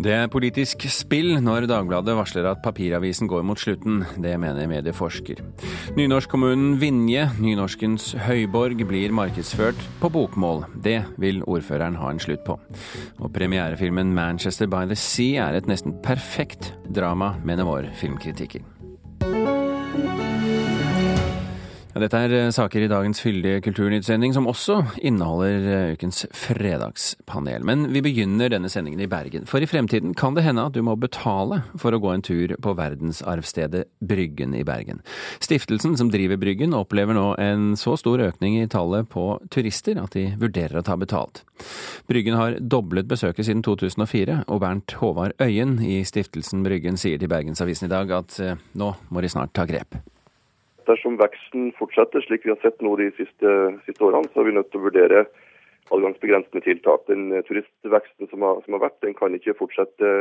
Det er politisk spill når Dagbladet varsler at papiravisen går mot slutten. Det mener medieforsker. Nynorskkommunen Vinje, nynorskens høyborg, blir markedsført på bokmål. Det vil ordføreren ha en slutt på. Og premierefilmen 'Manchester by the Sea' er et nesten perfekt drama, mener vår filmkritiker. Ja, dette er eh, saker i dagens fyldige Kulturnytt-sending, som også inneholder eh, ukens fredagspanel. Men vi begynner denne sendingen i Bergen. For i fremtiden kan det hende at du må betale for å gå en tur på verdensarvstedet Bryggen i Bergen. Stiftelsen som driver Bryggen opplever nå en så stor økning i tallet på turister at de vurderer å ta betalt. Bryggen har doblet besøket siden 2004, og Bernt Håvard Øyen i Stiftelsen Bryggen sier til Bergensavisen i dag at eh, nå må de snart ta grep dersom veksten fortsetter slik vi har sett nå de siste, siste årene, så er vi nødt til å vurdere adgangsbegrensende tiltak. Den eh, turistveksten som har, som har, vært, den kan ikke fortsette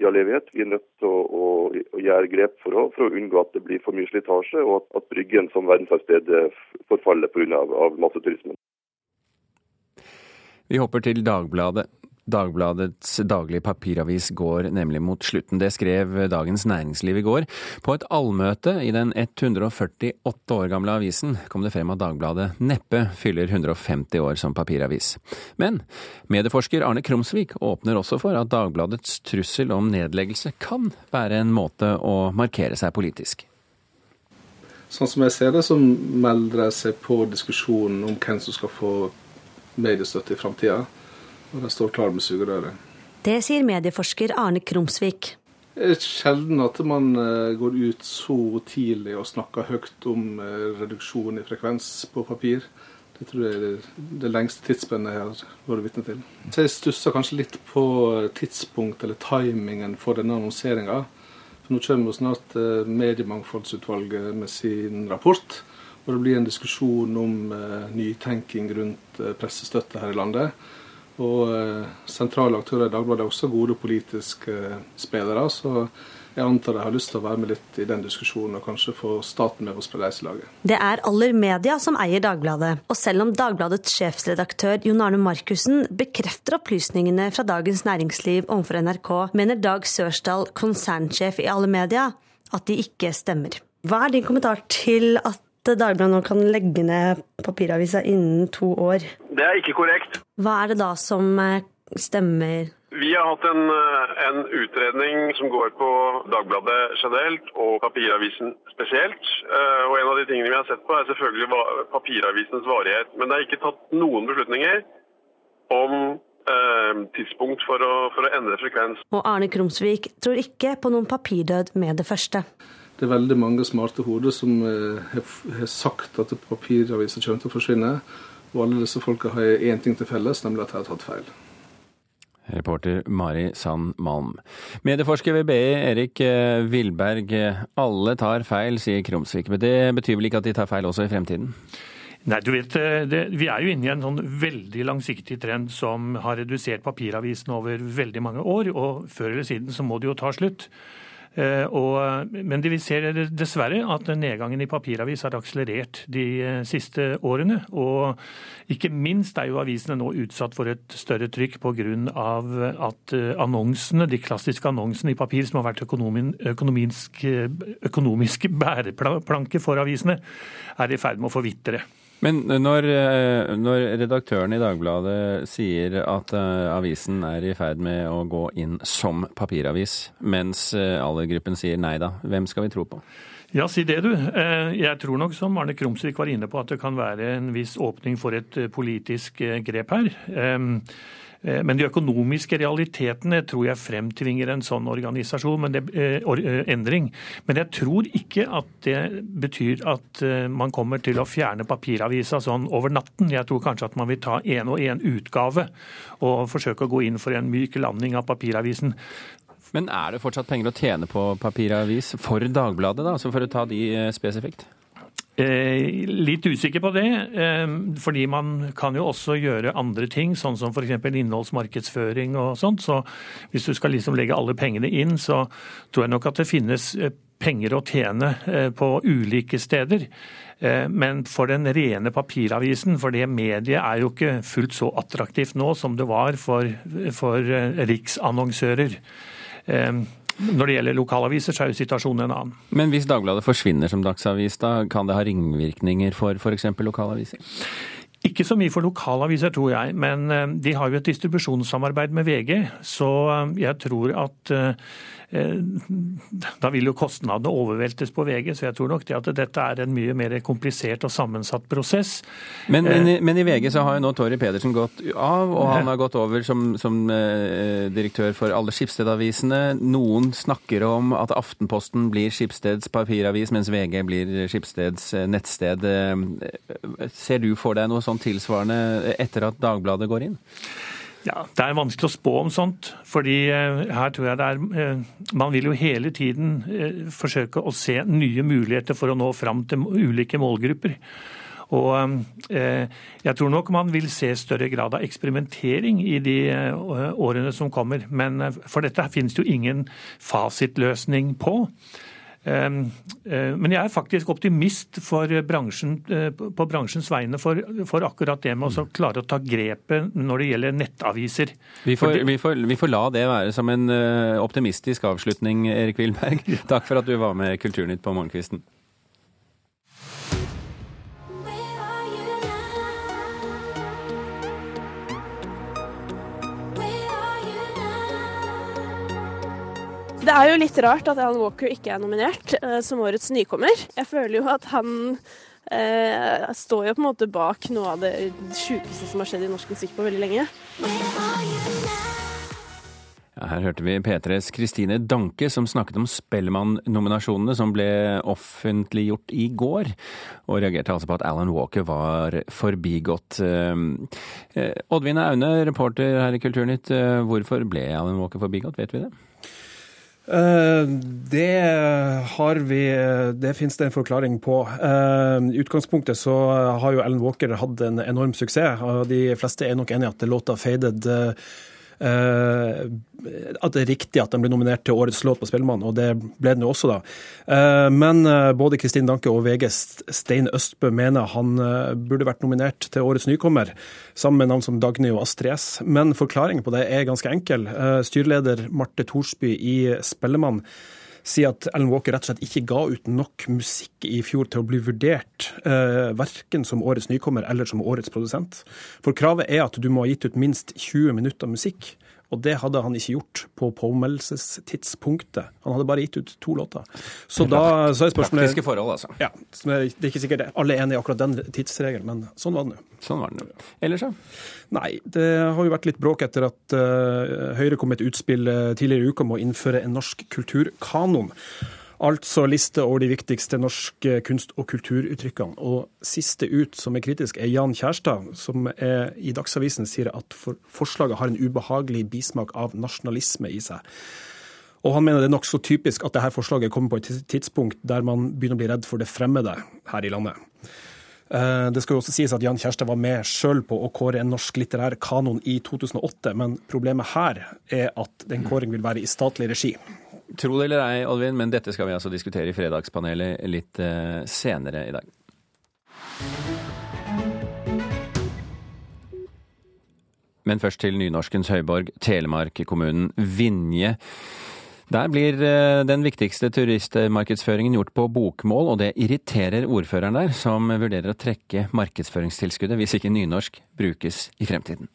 i all evighet. Vi er nødt til å, å, å gjøre grep for å, for å, unngå at det blir for mye slitasje, og at, at Bryggen som verdensarvsted forfaller pga. masseturismen. Vi hopper til Dagbladet. Dagbladets daglige papiravis går nemlig mot slutten. Det skrev Dagens Næringsliv i går. På et allmøte i den 148 år gamle avisen kom det frem at Dagbladet neppe fyller 150 år som papiravis. Men medieforsker Arne Krumsvik åpner også for at Dagbladets trussel om nedleggelse kan være en måte å markere seg politisk. Sånn som jeg ser det, så melder jeg seg på diskusjonen om hvem som skal få mediestøtte i framtida og det står klar med sugerøret. Det sier medieforsker Arne Krumsvik. Det er sjelden at man eh, går ut så tidlig og snakker høyt om eh, reduksjon i frekvens på papir. Det tror jeg er det lengste tidsspennet jeg har vært vitne til. Så jeg stusser kanskje litt på tidspunkt eller timingen for denne annonseringa. Nå kommer snart eh, Mediemangfoldsutvalget med sin rapport. Og det blir en diskusjon om nytenking rundt pressestøtte her i landet. Og eh, sentrale aktører i Dagbladet er også gode politiske eh, spillere. Så jeg antar de har lyst til å være med litt i den diskusjonen og kanskje få staten med på spleiselaget. Det er Aller Media som eier Dagbladet. Og selv om Dagbladets sjefsredaktør Jon Arne Markussen bekrefter opplysningene fra Dagens Næringsliv overfor NRK, mener Dag Sørsdal, konsernsjef i Aller Media, at de ikke stemmer. Hva er din kommentar til at Dagbladet nå kan legge ned papiravisa innen to år. Det er ikke korrekt. Hva er det da som eh, stemmer? Vi har hatt en, eh, en, utredning som går på Dagbladet generelt og papiravisen spesielt. Eh, og En av de tingene vi har sett på er selvfølgelig papiravisens varighet. Men det er ikke tatt noen beslutninger om eh, tidspunkt for å, for å endre frekvens. Og Arne Krumsvik tror ikke på noen papirdød med det første det er veldig mange smarte hoder som har sagt at papiraviser kommer til å forsvinne. Og alle disse folka har én ting til felles, nemlig at de har tatt feil. Reporter Mari Sand Malm. Medieforsker ved BI, Erik Vilberg. Eh, alle tar feil, sier Krumsvik. Men det betyr vel ikke at de tar feil også i fremtiden? Nei, du vet, eh, det, Vi er jo inne i en sånn veldig langsiktig trend som har redusert papiravisen over veldig mange år. Og før eller siden så må det jo ta slutt. Eh, og, men vi ser dessverre at nedgangen i papiravis har akselerert de eh, siste årene. Og ikke minst er jo avisene nå utsatt for et større trykk pga. at eh, annonsene, de klassiske annonsene i papir som har vært økonomisk, bæreplanke for avisene, er i ferd med å forvitre. Men når, eh, når, redaktøren i Dagbladet sier at uh, avisen er i ferd med å gå inn som papiravis, mens Aller-gruppen sier nei da, hvem skal vi tro på? Ja, si det du. Jeg tror nok som Arne Krumsvik var inne på at det kan være en viss åpning for et politisk grep her. Eh, men de økonomiske realitetene tror jeg fremtvinger en sånn organisasjon, men det, eh, eh, endring. Men jeg tror ikke at det betyr at man kommer til å fjerne papiravisa sånn over natten. Jeg tror kanskje at man vil ta én og én utgave og forsøke å gå inn for en myk landing av papiravisen. Men er det fortsatt penger å tjene på papiravis for Dagbladet, da, altså for å ta de spesifikt? Eh, litt usikker på det, eh, fordi man kan jo også gjøre andre ting, sånn som f.eks. innholdsmarkedsføring og sånt. Så hvis du skal liksom legge alle pengene inn, så tror jeg nok at det finnes eh, penger å tjene på ulike steder. Men for den rene papiravisen, for det mediet er jo ikke fullt så attraktivt nå som det var for, for riksannonsører. Når det gjelder lokalaviser, så er jo situasjonen en annen. Men hvis Dagbladet forsvinner som dagsavis, da kan det ha ringvirkninger for f.eks. lokalaviser? Ikke så mye for lokalaviser, tror jeg, men de har jo et distribusjonssamarbeid med VG. Så jeg tror at Eh, da vil jo kostnadene overveltes på VG, så jeg tror nok det at dette er en mye mer komplisert og sammensatt prosess. Men, men, eh, men i VG så har jo nå Torry Pedersen gått av, og han har gått over som, som eh, direktør for alle Skipsstedavisene. Noen snakker om at Aftenposten blir Skipsteds papiravis, mens VG blir Skipsteds nettsted. Ser du for deg noe sånn tilsvarende etter at Dagbladet går inn? Ja, Det er vanskelig å spå om sånt. fordi eh, her tror jeg det er eh, Man vil jo hele tiden eh, forsøke å se nye muligheter for å nå fram til ulike målgrupper. Og jeg tror nok man vil se større grad av eksperimentering i de årene som kommer. Men for dette finnes det jo ingen fasitløsning på. Ehm, eh, men jeg er faktisk optimist bransjen, eh, på bransjens vegne for, for, akkurat det med å klare å ta grepet når det gjelder nettaviser. Vi får, vi, får, vi får, la det være som en eh, optimistisk avslutning, Erik Wilberg. Takk for at du var med Kulturnytt på morgenkvisten. Det er jo litt rart at Alan Walker ikke er nominert eh, som årets nykommer. Jeg føler jo at han eh, står jo på en måte bak noe av det sjukeste som har skjedd i norsk musikk på veldig lenge. Ja, her hørte vi P3s Kristine Danke som snakket om Spellemann-nominasjonene som ble offentliggjort i går, og reagerte altså på at Alan Walker var forbigått. Eh, Oddvin Aune, reporter her i Kulturnytt, hvorfor ble Alan Walker forbigått, vet vi det? Eh, det har vi Det finnes det en forklaring på. Eh, I utgangspunktet så har jo Ellen Walker hatt en enorm suksess. og De fleste er nok enig i at låta 'Faded' Eh, at det er riktig at den ble nominert til årets låt på Spellemann, og det ble den jo også, da. Eh, men eh, både Kristin Danke og VGs Stein Østbø mener han burde vært nominert til årets nykommer, sammen med navn som Dagny og Astrid S. Men forklaringen på det er ganske enkel. Styreleder Marte Thorsby i Spellemann sier at Ellen Walker rett og slett ikke ga ut nok musikk i fjor til å bli vurdert, eh, verken som årets nykommer eller som årets produsent. For kravet er at du må ha gitt ut minst 20 minutter musikk. Og det hadde han ikke gjort på påmeldelsestidspunktet. Han hadde bare gitt ut to låter. Så da så er spørsmålet Praktiske forhold, altså. Ja. Det er ikke sikkert alle er enig i akkurat den tidsregelen, men sånn var det nå. Sånn var det nå. Ellers, da? Nei, det har jo vært litt bråk etter at uh, Høyre kom med et utspill uh, tidligere i uka om å innføre en norsk kulturkanon. Altså liste over de viktigste norske kunst- og kulturuttrykkene. Og siste ut som er kritisk, er Jan Kjærstad, som er, i Dagsavisen sier at for, forslaget har en ubehagelig bismak av nasjonalisme i seg. Og han mener det er nokså typisk at dette forslaget kommer på et tidspunkt der man begynner å bli redd for det fremmede her i landet. Eh, det skal jo også sies at Jan Kjærstad var med sjøl på å kåre en norsk litterær kanon i 2008, men problemet her er at den kåringen vil være i statlig regi. Tro det eller ei, Alvin, men dette skal vi altså diskutere i Fredagspanelet litt uh, senere i dag. Men først til nynorskens høyborg, Telemark-kommunen Vinje. Der blir eh, den viktigste turistmarkedsføringen gjort på bokmål, og det irriterer ordføreren der, som vurderer å trekke markedsføringstilskuddet hvis ikke nynorsk brukes i fremtiden.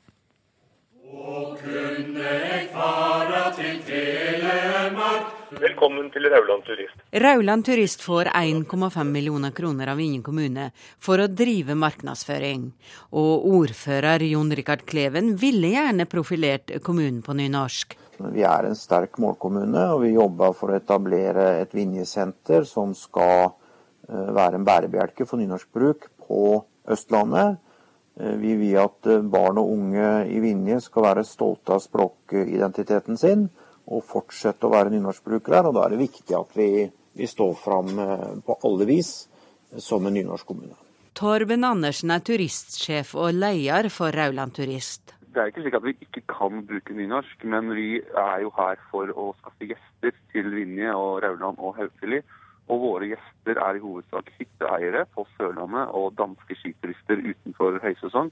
Velkommen til Rauland Turist. Rauland Turist får 1,5 millioner kroner av Ingen kommune for å drive markedsføring. Og ordfører Jon Rikard Kleven ville gjerne profilert kommunen på nynorsk. Vi er en sterk målkommune, og vi jobber for å etablere et Vinjesenter som skal eh, være en bærebjelke for nynorskbruk på Østlandet. Eh, vi vil at eh, barn og unge i Vinje skal være stolte av språkidentiteten sin og fortsette å være nynorskbrukere. Og da er det viktig at vi, vi står fram eh, på alle vis som en nynorsk kommune. Torben Andersen er turistsjef og leder for Rauland Turist. Det er ikke slik at vi ikke kan bruke nynorsk, men vi er jo her for å skaffe gjester til Vinje og Rauland og Haukeli. Og våre gjester er i hovedsak hytteeiere på Sørlandet og danske skiturister utenfor høysesong.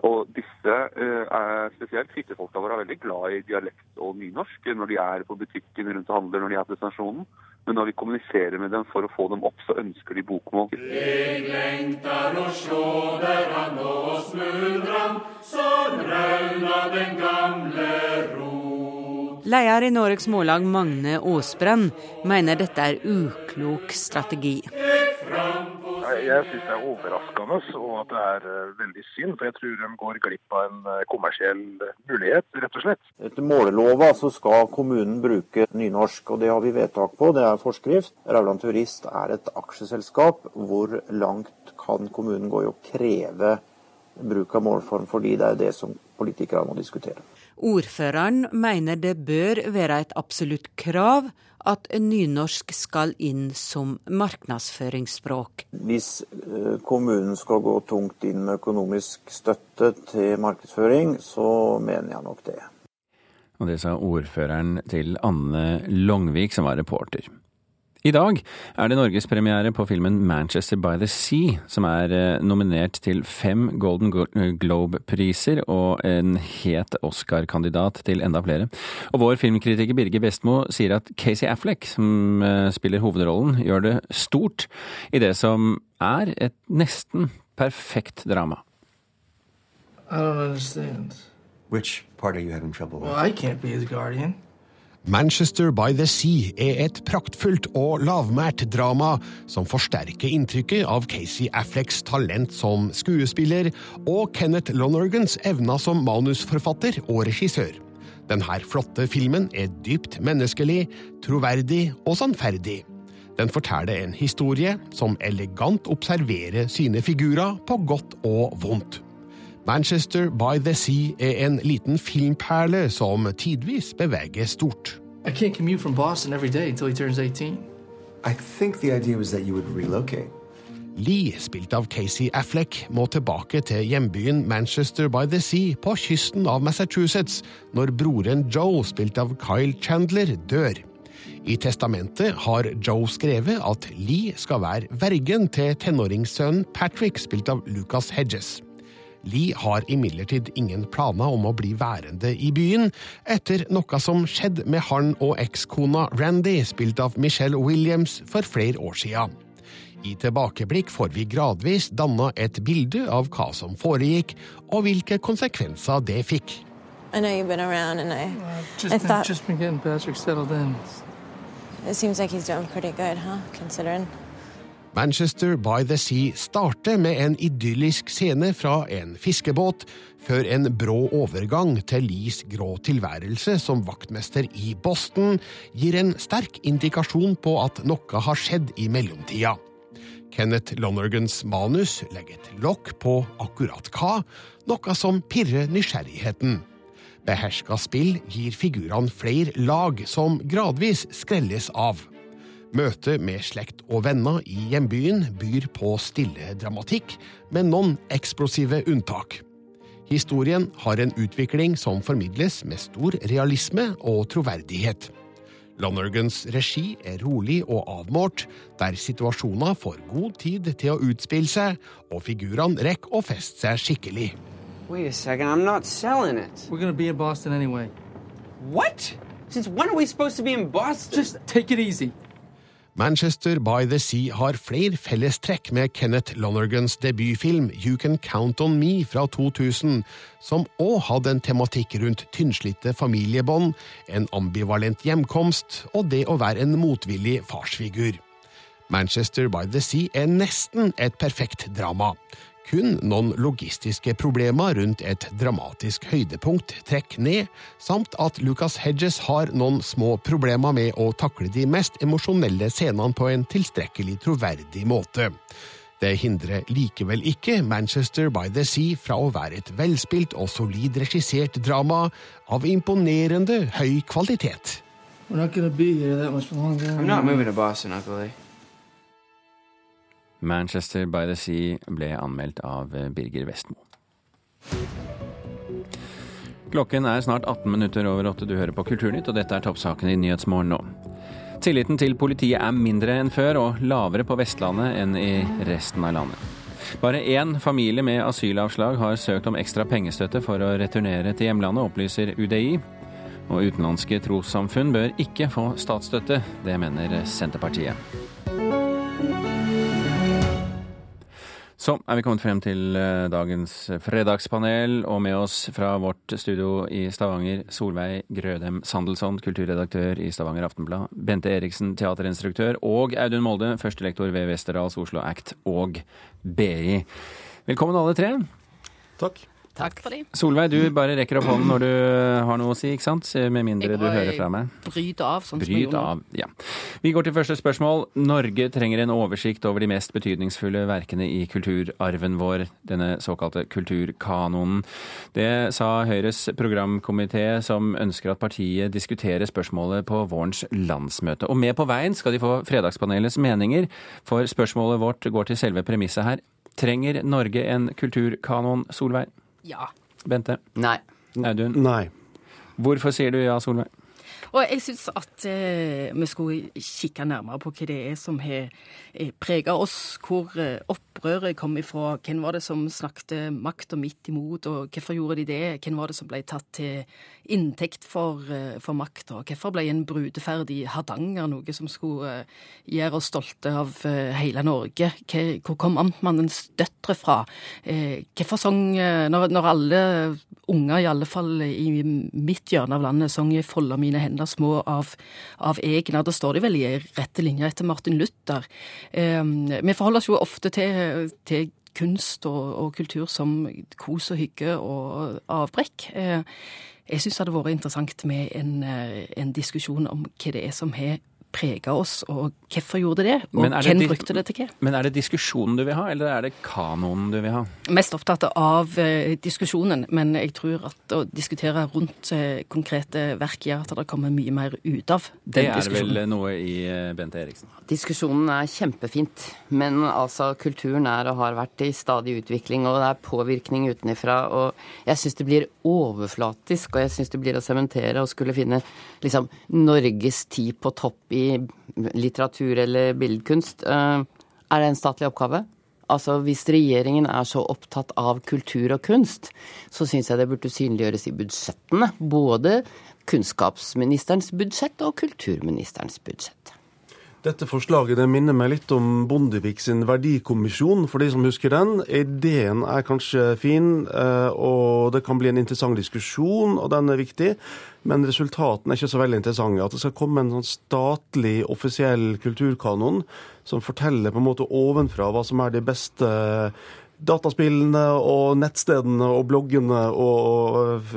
Og disse, er spesielt hyttefolka våre, er veldig glad i dialekt og nynorsk når de er på butikken rundt og handler, når de er på stasjonen. Men når vi kommuniserer med dem for å få dem opp, så ønsker de bokmål. Jeg lengtar å sjå der han nå smuldran, så rauna den gamle rot. Leder i Noregs Mållag, Magne Aasbrand, mener dette er uklok strategi. Jeg syns det er overraskende og at det er eh, veldig synd, for jeg tror de går glipp av en eh, kommersiell mulighet, rett og slett. Etter målelova så skal kommunen bruke nynorsk, og det har vi vedtak på, det er forskrift. Rauland Turist er et aksjeselskap. Hvor langt kan kommunen gå i å kreve bruk av målform, fordi det er det som politikerne må diskutere. Ordføreren mener det bør være et absolutt krav at nynorsk skal inn som markedsføringsspråk. Hvis eh, kommunen skal gå tungt inn med økonomisk støtte til markedsføring, så mener jeg nok det. Og det sa ordføreren til Anne Longvik, som var reporter. I dag er det norgespremiere på filmen Manchester by the Sea, som er eh, nominert til fem Golden eh, Globe-priser og en het Oscar-kandidat til enda flere. Og vår filmkritiker Birger Bestmo sier at Casey Affleck, som eh, spiller hovedrollen, gjør det stort i det som er et nesten perfekt drama. I don't understand. Which part are you having trouble with? Well, I can't be his guardian. Manchester by the Sea er et praktfullt og lavmælt drama som forsterker inntrykket av Casey Afflecks talent som skuespiller og Kenneth Lonergans evner som manusforfatter og regissør. Denne flotte filmen er dypt menneskelig, troverdig og sannferdig. Den forteller en historie som elegant observerer sine figurer på godt og vondt. Manchester by the Sea er en liten filmperle som tidvis beveger stort. I can't commute from Boston every day until he turns 18. I think the idea was that you would relocate. Lee, spilt av Casey Affleck, må tilbake til hjembyen Manchester by the Sea på kysten av Massachusetts når broren Joe, spilt av Kyle Chandler, dør. I testamentet har Joe skrevet at Lee skal være vergen til tenåringssønnen Patrick, spilt av Lucas Hedges. Lee har imidlertid ingen planer om å bli værende i byen, etter noe som skjedde med han og ekskona Randy, spilt av Michelle Williams, for flere år siden. I tilbakeblikk får vi gradvis danna et bilde av hva som foregikk, og hvilke konsekvenser det fikk. I know you've been around, and I, just, I thought just been getting Patrick settled in. it seems like he's doing pretty good, huh? Considering. Manchester by the Sea starter med en idyllisk scene fra en fiskebåt, før en brå overgang til Lees grå tilværelse som vaktmester i Boston gir en sterk indikasjon på at noe har skjedd i mellomtida. Kenneth Lonergans manus legger et lokk på akkurat hva, noe som pirrer nysgjerrigheten. Beherska spill gir figurene flere lag som gradvis skrelles av. Møtet med slekt og venner i hjembyen byr på stille dramatikk, med noen eksplosive unntak. Historien har en utvikling som formidles med stor realisme og troverdighet. Lonergans regi er rolig og avmålt, der situasjoner får god tid til å utspille seg, og figurene rekker å feste seg skikkelig. Wait a second, I'm not selling it. We're gonna be in Boston anyway. What? Since when are we supposed to be in Boston? Just take it easy. Manchester by the Sea har flere fellestrekk med Kenneth Lonergans debutfilm You Can Count On Me fra 2000, som òg hadde en tematikk rundt tynnslitte familiebånd, en ambivalent hjemkomst og det å være en motvillig farsfigur. Manchester by the Sea er nesten et perfekt drama. Kun noen logistiske problemer rundt et dramatisk høydepunkt trekker ned, samt at Lucas Hedges har noen små problemer med å takle de mest emosjonelle scenene på en tilstrekkelig troverdig måte. Det hindrer likevel ikke Manchester by the Sea fra å være et velspilt og solid regissert drama av imponerende høy kvalitet. We're not gonna be here that much longer. I'm not moving to Boston, Uncle Lee. Manchester by the Sea ble anmeldt av Birger Vestmo. Klokken er snart 18 minutter over åtte. Du hører på Kulturnytt, og dette er toppsakene i Nyhetsmorgen nå. Tilliten til politiet er mindre enn før, og lavere på Vestlandet enn i resten av landet. Bare én familie med asylavslag har søkt om ekstra pengestøtte for å returnere til hjemlandet, opplyser UDI. Og utenlandske trossamfunn bør ikke få statsstøtte, det mener Senterpartiet. Så er vi kommet frem til eh, dagens fredagspanel, og med oss fra vårt studio i Stavanger, Solveig Grødem Sandelsson, kulturredaktør i Stavanger Aftenblad, Bente Eriksen, teaterinstruktør, og Audun Molde, førstelektor ved Westerdals Oslo Act og BI. Velkommen alle tre. Takk. Takk for det. Solveig, du bare rekker opp hånden når du har noe å si, ikke sant? Med mindre du hører fra meg. Bryt av, sånn som jeg gjorde av, ja. Vi går til første spørsmål. Norge trenger en oversikt over de mest betydningsfulle verkene i kulturarven vår, denne såkalte kulturkanonen. Det sa Høyres programkomité, som ønsker at partiet diskuterer spørsmålet på vårens landsmøte. Og med på veien skal de få Fredagspanelets meninger, for spørsmålet vårt går til selve premisset her. Trenger Norge en kulturkanon, Solveig? Ja. Bente? Nei. Audun? Nei. Hvorfor sier du ja, Solveig? Og jeg syns at eh, vi skulle kikke nærmere på hva det er som har preget prega oss. Hvor eh, opprøret kom ifra. Hvem var det som snakket makt og midt imot, og hvorfor gjorde de det? Hvem var det som ble tatt til inntekt for, eh, for makt? Og hvorfor ble en brudeferd i Hardanger noe som skulle eh, gjøre oss stolte av eh, hele Norge? Hvor kom amtmannens døtre fra? Hvorfor sang når, når alle unger, i alle fall i mitt hjørne av landet, sang 'Folda mine hender' enda små av, av Egner. Da står de vel i rette linje etter Martin Luther. Eh, vi forholder oss jo ofte til, til kunst og, og, kultur som kos og hygge og avbrekk. Eh, jeg syns det hadde vært interessant med en, eh, en diskusjon om hva det er som har prega oss, og hvorfor gjorde det? Og hvem brukte det til hva? Men er det diskusjonen du vil ha, eller er det kanonen du vil ha? Mest opptatt av eh, diskusjonen, men jeg tror at å diskutere rundt eh, konkrete verk gjør at det kommer mye mer ut av den diskusjonen. Det er vel noe i eh, Bente Eriksen? Diskusjonen er kjempefint, men altså kulturen er og har vært i stadig utvikling, og det er påvirkning utenifra, og jeg syns det blir overflatisk, og jeg syns det blir å sementere og skulle finne liksom Norges tid på topp i litteratur eller billedkunst. Eh, er det en statlig oppgave? Altså Hvis regjeringen er så opptatt av kultur og kunst, så syns jeg det burde synliggjøres i budsjettene. Både kunnskapsministerens budsjett og kulturministerens budsjett. Dette forslaget det minner meg litt om Bondevik sin verdikommisjon, for de som husker den. Ideen er kanskje fin, eh, og det kan bli en interessant diskusjon, og den er viktig. Men resultatene er ikke så veldig interessante. At det skal komme en sånn statlig, offisiell kulturkanon som forteller på en måte ovenfra hva som er de beste dataspillene og nettstedene og bloggene og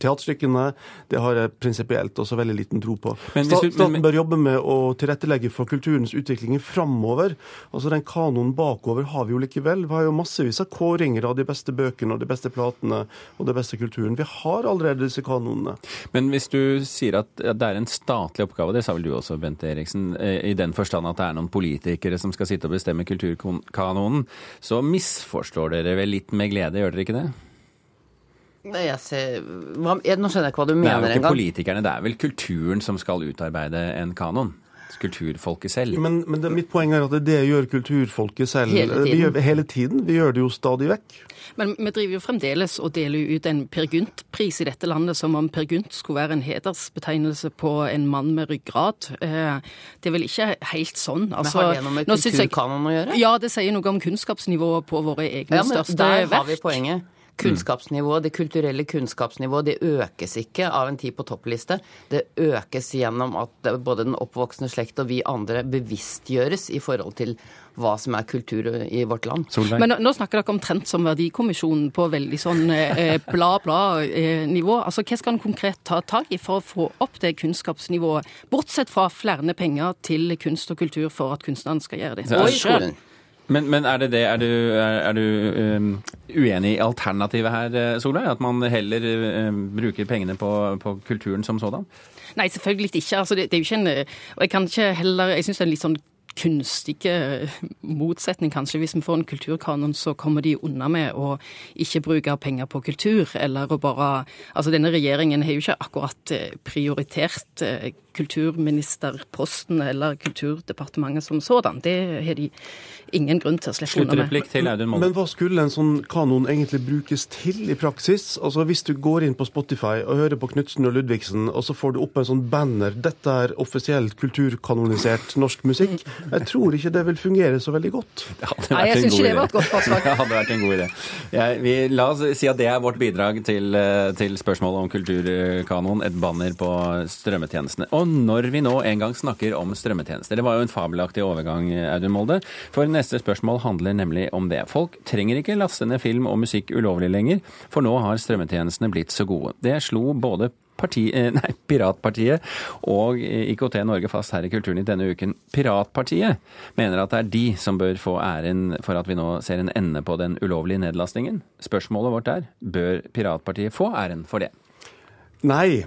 teaterstykkene, det har jeg prinsipielt også veldig liten tro på. Men, Staten men, men, bør jobbe med å tilrettelegge for kulturens utvikling framover. Altså Den kanonen bakover har vi jo likevel. Vi har jo massevis av kåringer av de beste bøkene og de beste platene og den beste kulturen. Vi har allerede disse kanonene. Men hvis du sier at det er en statlig oppgave, det sa vel du også, Bente Eriksen, eh, i den forstand at det er noen politikere som skal sitte og bestemme kulturkanonen, så misforstår misforstår dere vel litt med glede, gjør dere ikke det? Jeg ser, hva, nå skjønner jeg ikke hva du mener engang. Det er jo ikke politikerne, det er vel kulturen som skal utarbeide en kanon? Kulturfolket selv. Men, men det, mitt poeng er at det gjør kulturfolket selv. Hele tiden. Vi gjør, hele tiden. Vi gjør det jo stadig vekk. Men vi driver jo fremdeles og deler ut en Per Gynt-pris i dette landet som om Per Gynt skulle være en hedersbetegnelse på en mann med ryggrad. Eh, det er vel ikke helt sånn. Altså, men har det noe med kulturkanon å gjøre? Ja, det sier noe om kunnskapsnivået på våre egne ja, men største der verk. Har vi poenget. Kunnskapsnivået, det kulturelle kunnskapsnivået, det økes ikke av en tid på toppliste. Det økes gjennom at både den oppvoksende slekt og vi andre bevisstgjøres i forhold til hva som er kultur i vårt land. Solveig. Men nå snakker dere omtrent som verdikommisjonen på veldig sånn eh, bla-bla-nivå. altså, Hva skal en konkret ta tak i for å få opp det kunnskapsnivået, bortsett fra flere penger til kunst og kultur for at kunstnerne skal gjøre det? det. Men, men, er det det? Er du, er, er du um, uenig i alternativet her, eh, Solveig? At man heller um, bruker pengene på, på, kulturen som sådan? Nei, selvfølgelig ikke. Altså, det, det, er jo ikke en Og jeg kan ikke heller Jeg syns det er en litt sånn kunstig motsetning, kanskje. Hvis vi får en kulturkanon, så kommer de unna med å ikke bruke penger på kultur, eller å bare Altså, denne regjeringen har jo ikke akkurat prioritert kulturministerposten eller Kulturdepartementet som sådan. Det har de ingen grunn til å slippe unna med. Til Audun Molde. Men hva skulle en sånn kanon egentlig brukes til i praksis? Altså Hvis du går inn på Spotify og hører på Knutsen og Ludvigsen, og så får du opp en sånn banner 'Dette er offisielt kulturkanonisert norsk musikk', jeg tror ikke det vil fungere så veldig godt. Nei, jeg syns ikke det var et godt forslag. Det hadde vært en god idé. Jeg, vi, la oss si at det er vårt bidrag til, eh, til spørsmålet om kulturkanon, et banner på strømmetjenestene. Og når vi nå en gang snakker om strømmetjenester, det var jo en fabelaktig overgang, Audun Molde, for neste spørsmål handler nemlig om det. Folk trenger ikke laste ned film og musikk ulovlig lenger, for nå har strømmetjenestene blitt så gode. Det slo både parti, eh, nei, Piratpartiet og IKT Norge fast her i Kulturnytt denne uken. Piratpartiet mener at det er de som bør få æren for at vi nå ser en ende på den ulovlige nedlastingen. Spørsmålet vårt er bør Piratpartiet få æren for det? Nei.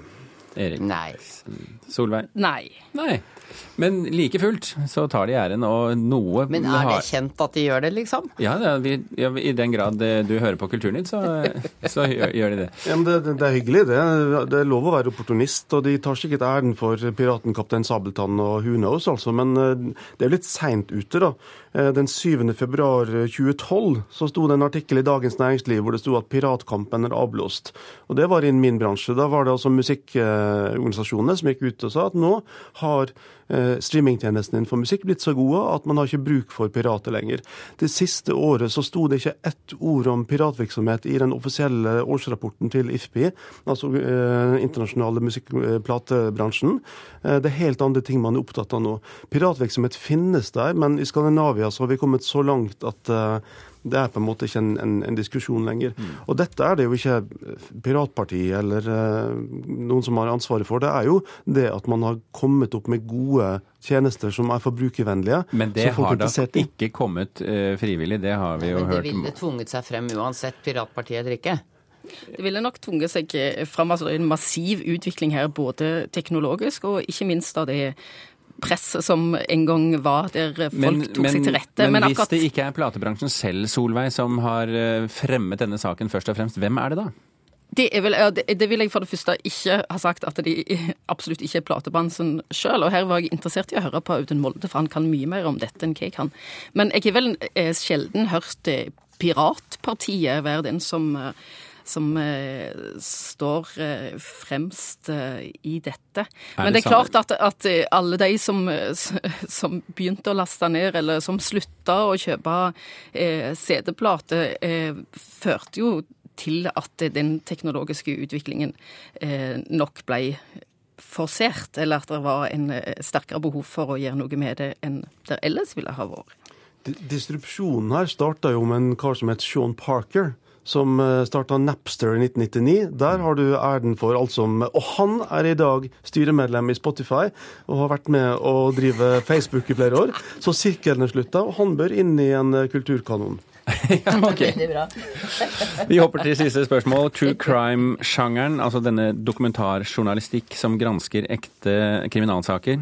Erik? Nei. Solveig? Nei. Nei. Men like fullt så tar de æren, og noe Men er det kjent at de gjør det, liksom? Ja, det er, vi, ja i den grad eh, du hører på Kulturnytt, så, så gjør, gjør, de det. Ja, men det, det, er hyggelig, det. Det er lov å være opportunist, og de tar sikkert æren for piraten Kaptein Sabeltann og who knows, altså. Men eh, det er jo litt seint ute, da. Eh, den 7. februar 2012 så sto det en artikkel i Dagens Næringsliv hvor det sto at piratkampen er avblåst. Og det var innen min bransje. Da var det altså musikkorganisasjonene som gikk ut og sa at nå har streamingtjenesten streamingtjenestene innenfor musikk blitt så gode at man har ikke bruk for pirater lenger. Det siste året så sto det ikke ett ord om piratvirksomhet i den offisielle årsrapporten til IFPI, altså eh, internasjonale musikkplatebransjen. Eh, det er helt andre ting man er opptatt av nå. Piratvirksomhet finnes der, men i Skandinavia så har vi kommet så langt at eh, det er på en måte ikke en, en, en diskusjon lenger. Mm. Og dette er det jo ikke Piratpartiet eller uh, noen som har ansvaret for. Det er jo det at man har kommet opp med gode tjenester som er forbrukervennlige. Men det har da ikke kommet uh, frivillig, det har vi jo Men hørt. det ville tvunget seg frem uansett Piratpartiet eller ikke? Det ville nok tvunget seg fram altså en massiv utvikling her, både teknologisk og ikke minst av det presset som en gang var der folk men, tok men, seg til rette. Men, men akkurat... hvis det ikke er platebransjen selv, Solveig, som har eh, fremmet denne saken først og fremst, hvem er det da? Det, vel, det, vil jeg for det første ikke ha sagt at de absolutt ikke er platebransjen sjøl. Og her var jeg interessert i å høre på Audun Molde, for han kan mye mer om dette enn hva jeg kan. Men jeg har vel eh, sjelden hørt Piratpartiet være den som som eh, står eh, fremst eh, i dette. Men det, det er klart at, at, alle de som, som, begynte å laste ned, eller som slutta å kjøpe eh, CD-plate, eh, førte jo til at den teknologiske utviklingen eh, nok ble forsert, eller at det var en sterkere behov for å gjøre noe med det enn det ellers ville ha vært. Disrupsjonen her starta jo med en kar som het Sean Parker som starta Napster i 1999. Der har du æren for alt som Og han er i dag styremedlem i Spotify og har vært med å drive Facebook i flere år. Så sirkelen er slutta, og han bør inn i en kulturkanon. ja, ok. Vi hopper til siste spørsmål. True crime-sjangeren, altså denne dokumentarjournalistikk som gransker ekte kriminalsaker.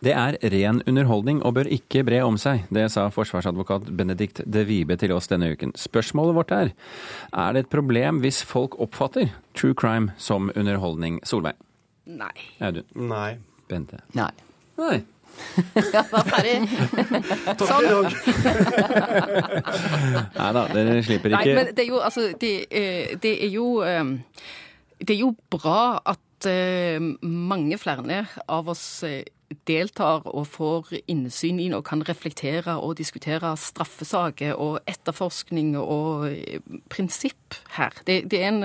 Det er ren underholdning og bør ikke bre om seg. Det sa forsvarsadvokat Benedikt de Vibe til oss denne uken. Spørsmålet vårt er er det et problem hvis folk oppfatter true crime som underholdning? Solveig? Nei. Audun? Nei. Bente? Nei. Nei. ja, da er ferdig. Takk for i dag. Nei da, dere slipper ikke Nei, men det er jo altså Det, det er jo Det er jo bra at mange flere av oss deltar og får innsyn i og kan reflektere og diskutere straffesaker og etterforskning og prinsipp her. Det, det, er, en,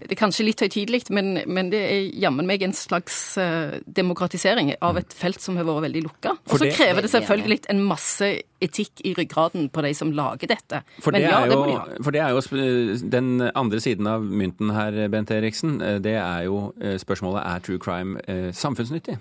det er, kanskje litt høytidelig, men, men, det er jammen meg en slags demokratisering av et felt som har vært veldig lukka. Og så krever det selvfølgelig en masse etikk i ryggraden på de som lager dette. For det, ja, er, jo, det for det er jo den andre siden av mynten her, Bent Eriksen. Det er jo spørsmålet er true crime samfunnsnyttig?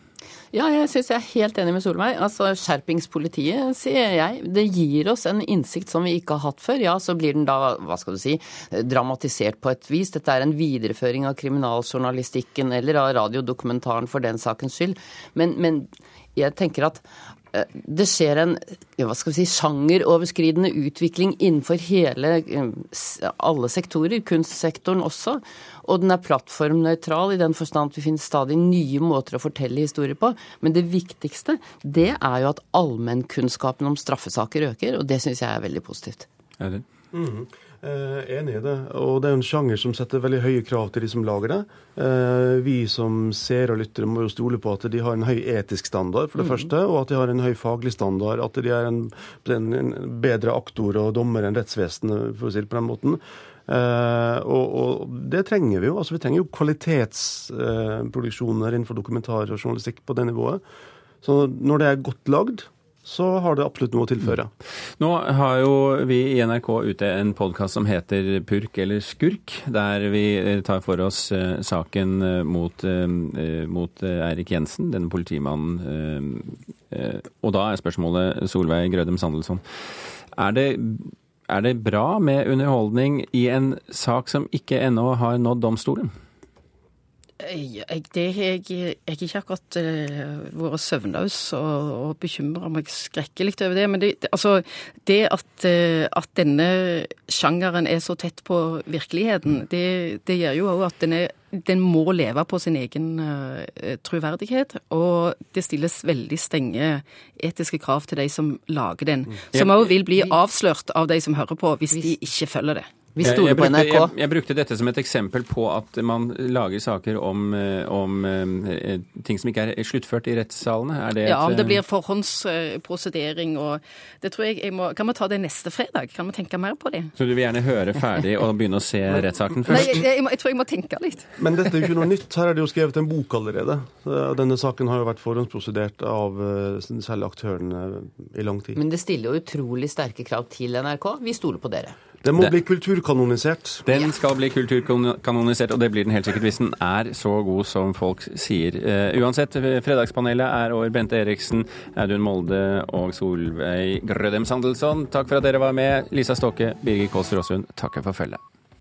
Ja, jeg syns jeg er helt enig med Solveig. Altså, Skjerpingspolitiet, sier jeg. Det gir oss en innsikt som vi ikke har hatt før. Ja, så blir den da, hva skal du si, dramatisert på et vis. Dette er en videreføring av kriminaljournalistikken eller av radiodokumentaren for den sakens skyld. Men, men jeg tenker at det skjer en hva skal vi si, sjangeroverskridende utvikling innenfor hele, eh, alle sektorer, kunstsektoren også. Og den er plattformnøytral i den forstand at vi finner stadig nye måter å fortelle historier på. Men det viktigste det er jo at allmennkunnskapen om straffesaker øker, og det syns jeg er veldig positivt. Er det? Mm. Eh, enig i det. Og det er jo en sjanger som setter veldig høye krav til de som lager det. Eh, vi som seere og lyttere må jo stole på at de har en høy etisk standard, for det mm. første, og at de har en høy faglig standard. At de er en, en bedre aktor og dommer enn rettsvesenet, for å si det på den måten. Eh, og, og, det trenger vi jo. Altså, vi trenger jo kvalitetsproduksjoner eh, innenfor dokumentar og journalistikk på det nivået. Så når det er godt lagd, så har det absolutt noe å tilføre. Nå har jo vi i NRK ute en podkast som heter Purk eller skurk, der vi eh, tar for oss uh, saken uh, mot, mot Eirik Jensen, denne politimannen. og da er spørsmålet Solveig Grødem Sandelsson. Er det, er det bra med underholdning i en sak som ikke ennå har nådd domstolen? Jeg, det har jeg, jeg har ikke akkurat uh, vært søvnløs og, og bekymra meg skrekkelig over det. Men det, altså, det at, uh, at, denne sjangeren er så tett på virkeligheten, det, det gjør jo òg at den, er, den, må leve på sin egen uh, troverdighet. Og det stilles veldig strenge etiske krav til de som lager den. Mm. Som òg vil bli avslørt av de som hører på, hvis de ikke følger det. Vi stoler på NRK. Jeg, jeg, brukte dette som et eksempel på at man lager saker om, eh, om eh, ting som ikke er sluttført i rettssalene. Det ja, et, det blir forhåndsprosedering og det tror jeg, jeg må, Kan vi ta det neste fredag? Kan vi tenke mer på det? Så du vil gjerne høre ferdig og begynne å se rettssaken først? Nei, jeg, jeg, tror jeg må tenke litt. Men dette er jo ikke noe nytt. Her er det jo skrevet en bok allerede. Denne saken har jo vært forhåndsprosedert av særlig aktørene i lang tid. Men det stiller jo utrolig sterke krav til NRK. Vi stoler på dere. Det må bli kulturkanonisert. Den skal bli kulturkanonisert, og det blir den helt sikkert hvis den er så god som folk sier. Uh, uansett, Fredagspanelet er over Bente Eriksen, Audun Molde og Solveig Grødem Sandelsson. Takk for at dere var med. Lisa Ståke, Birger Kåss Råsund takker for følget.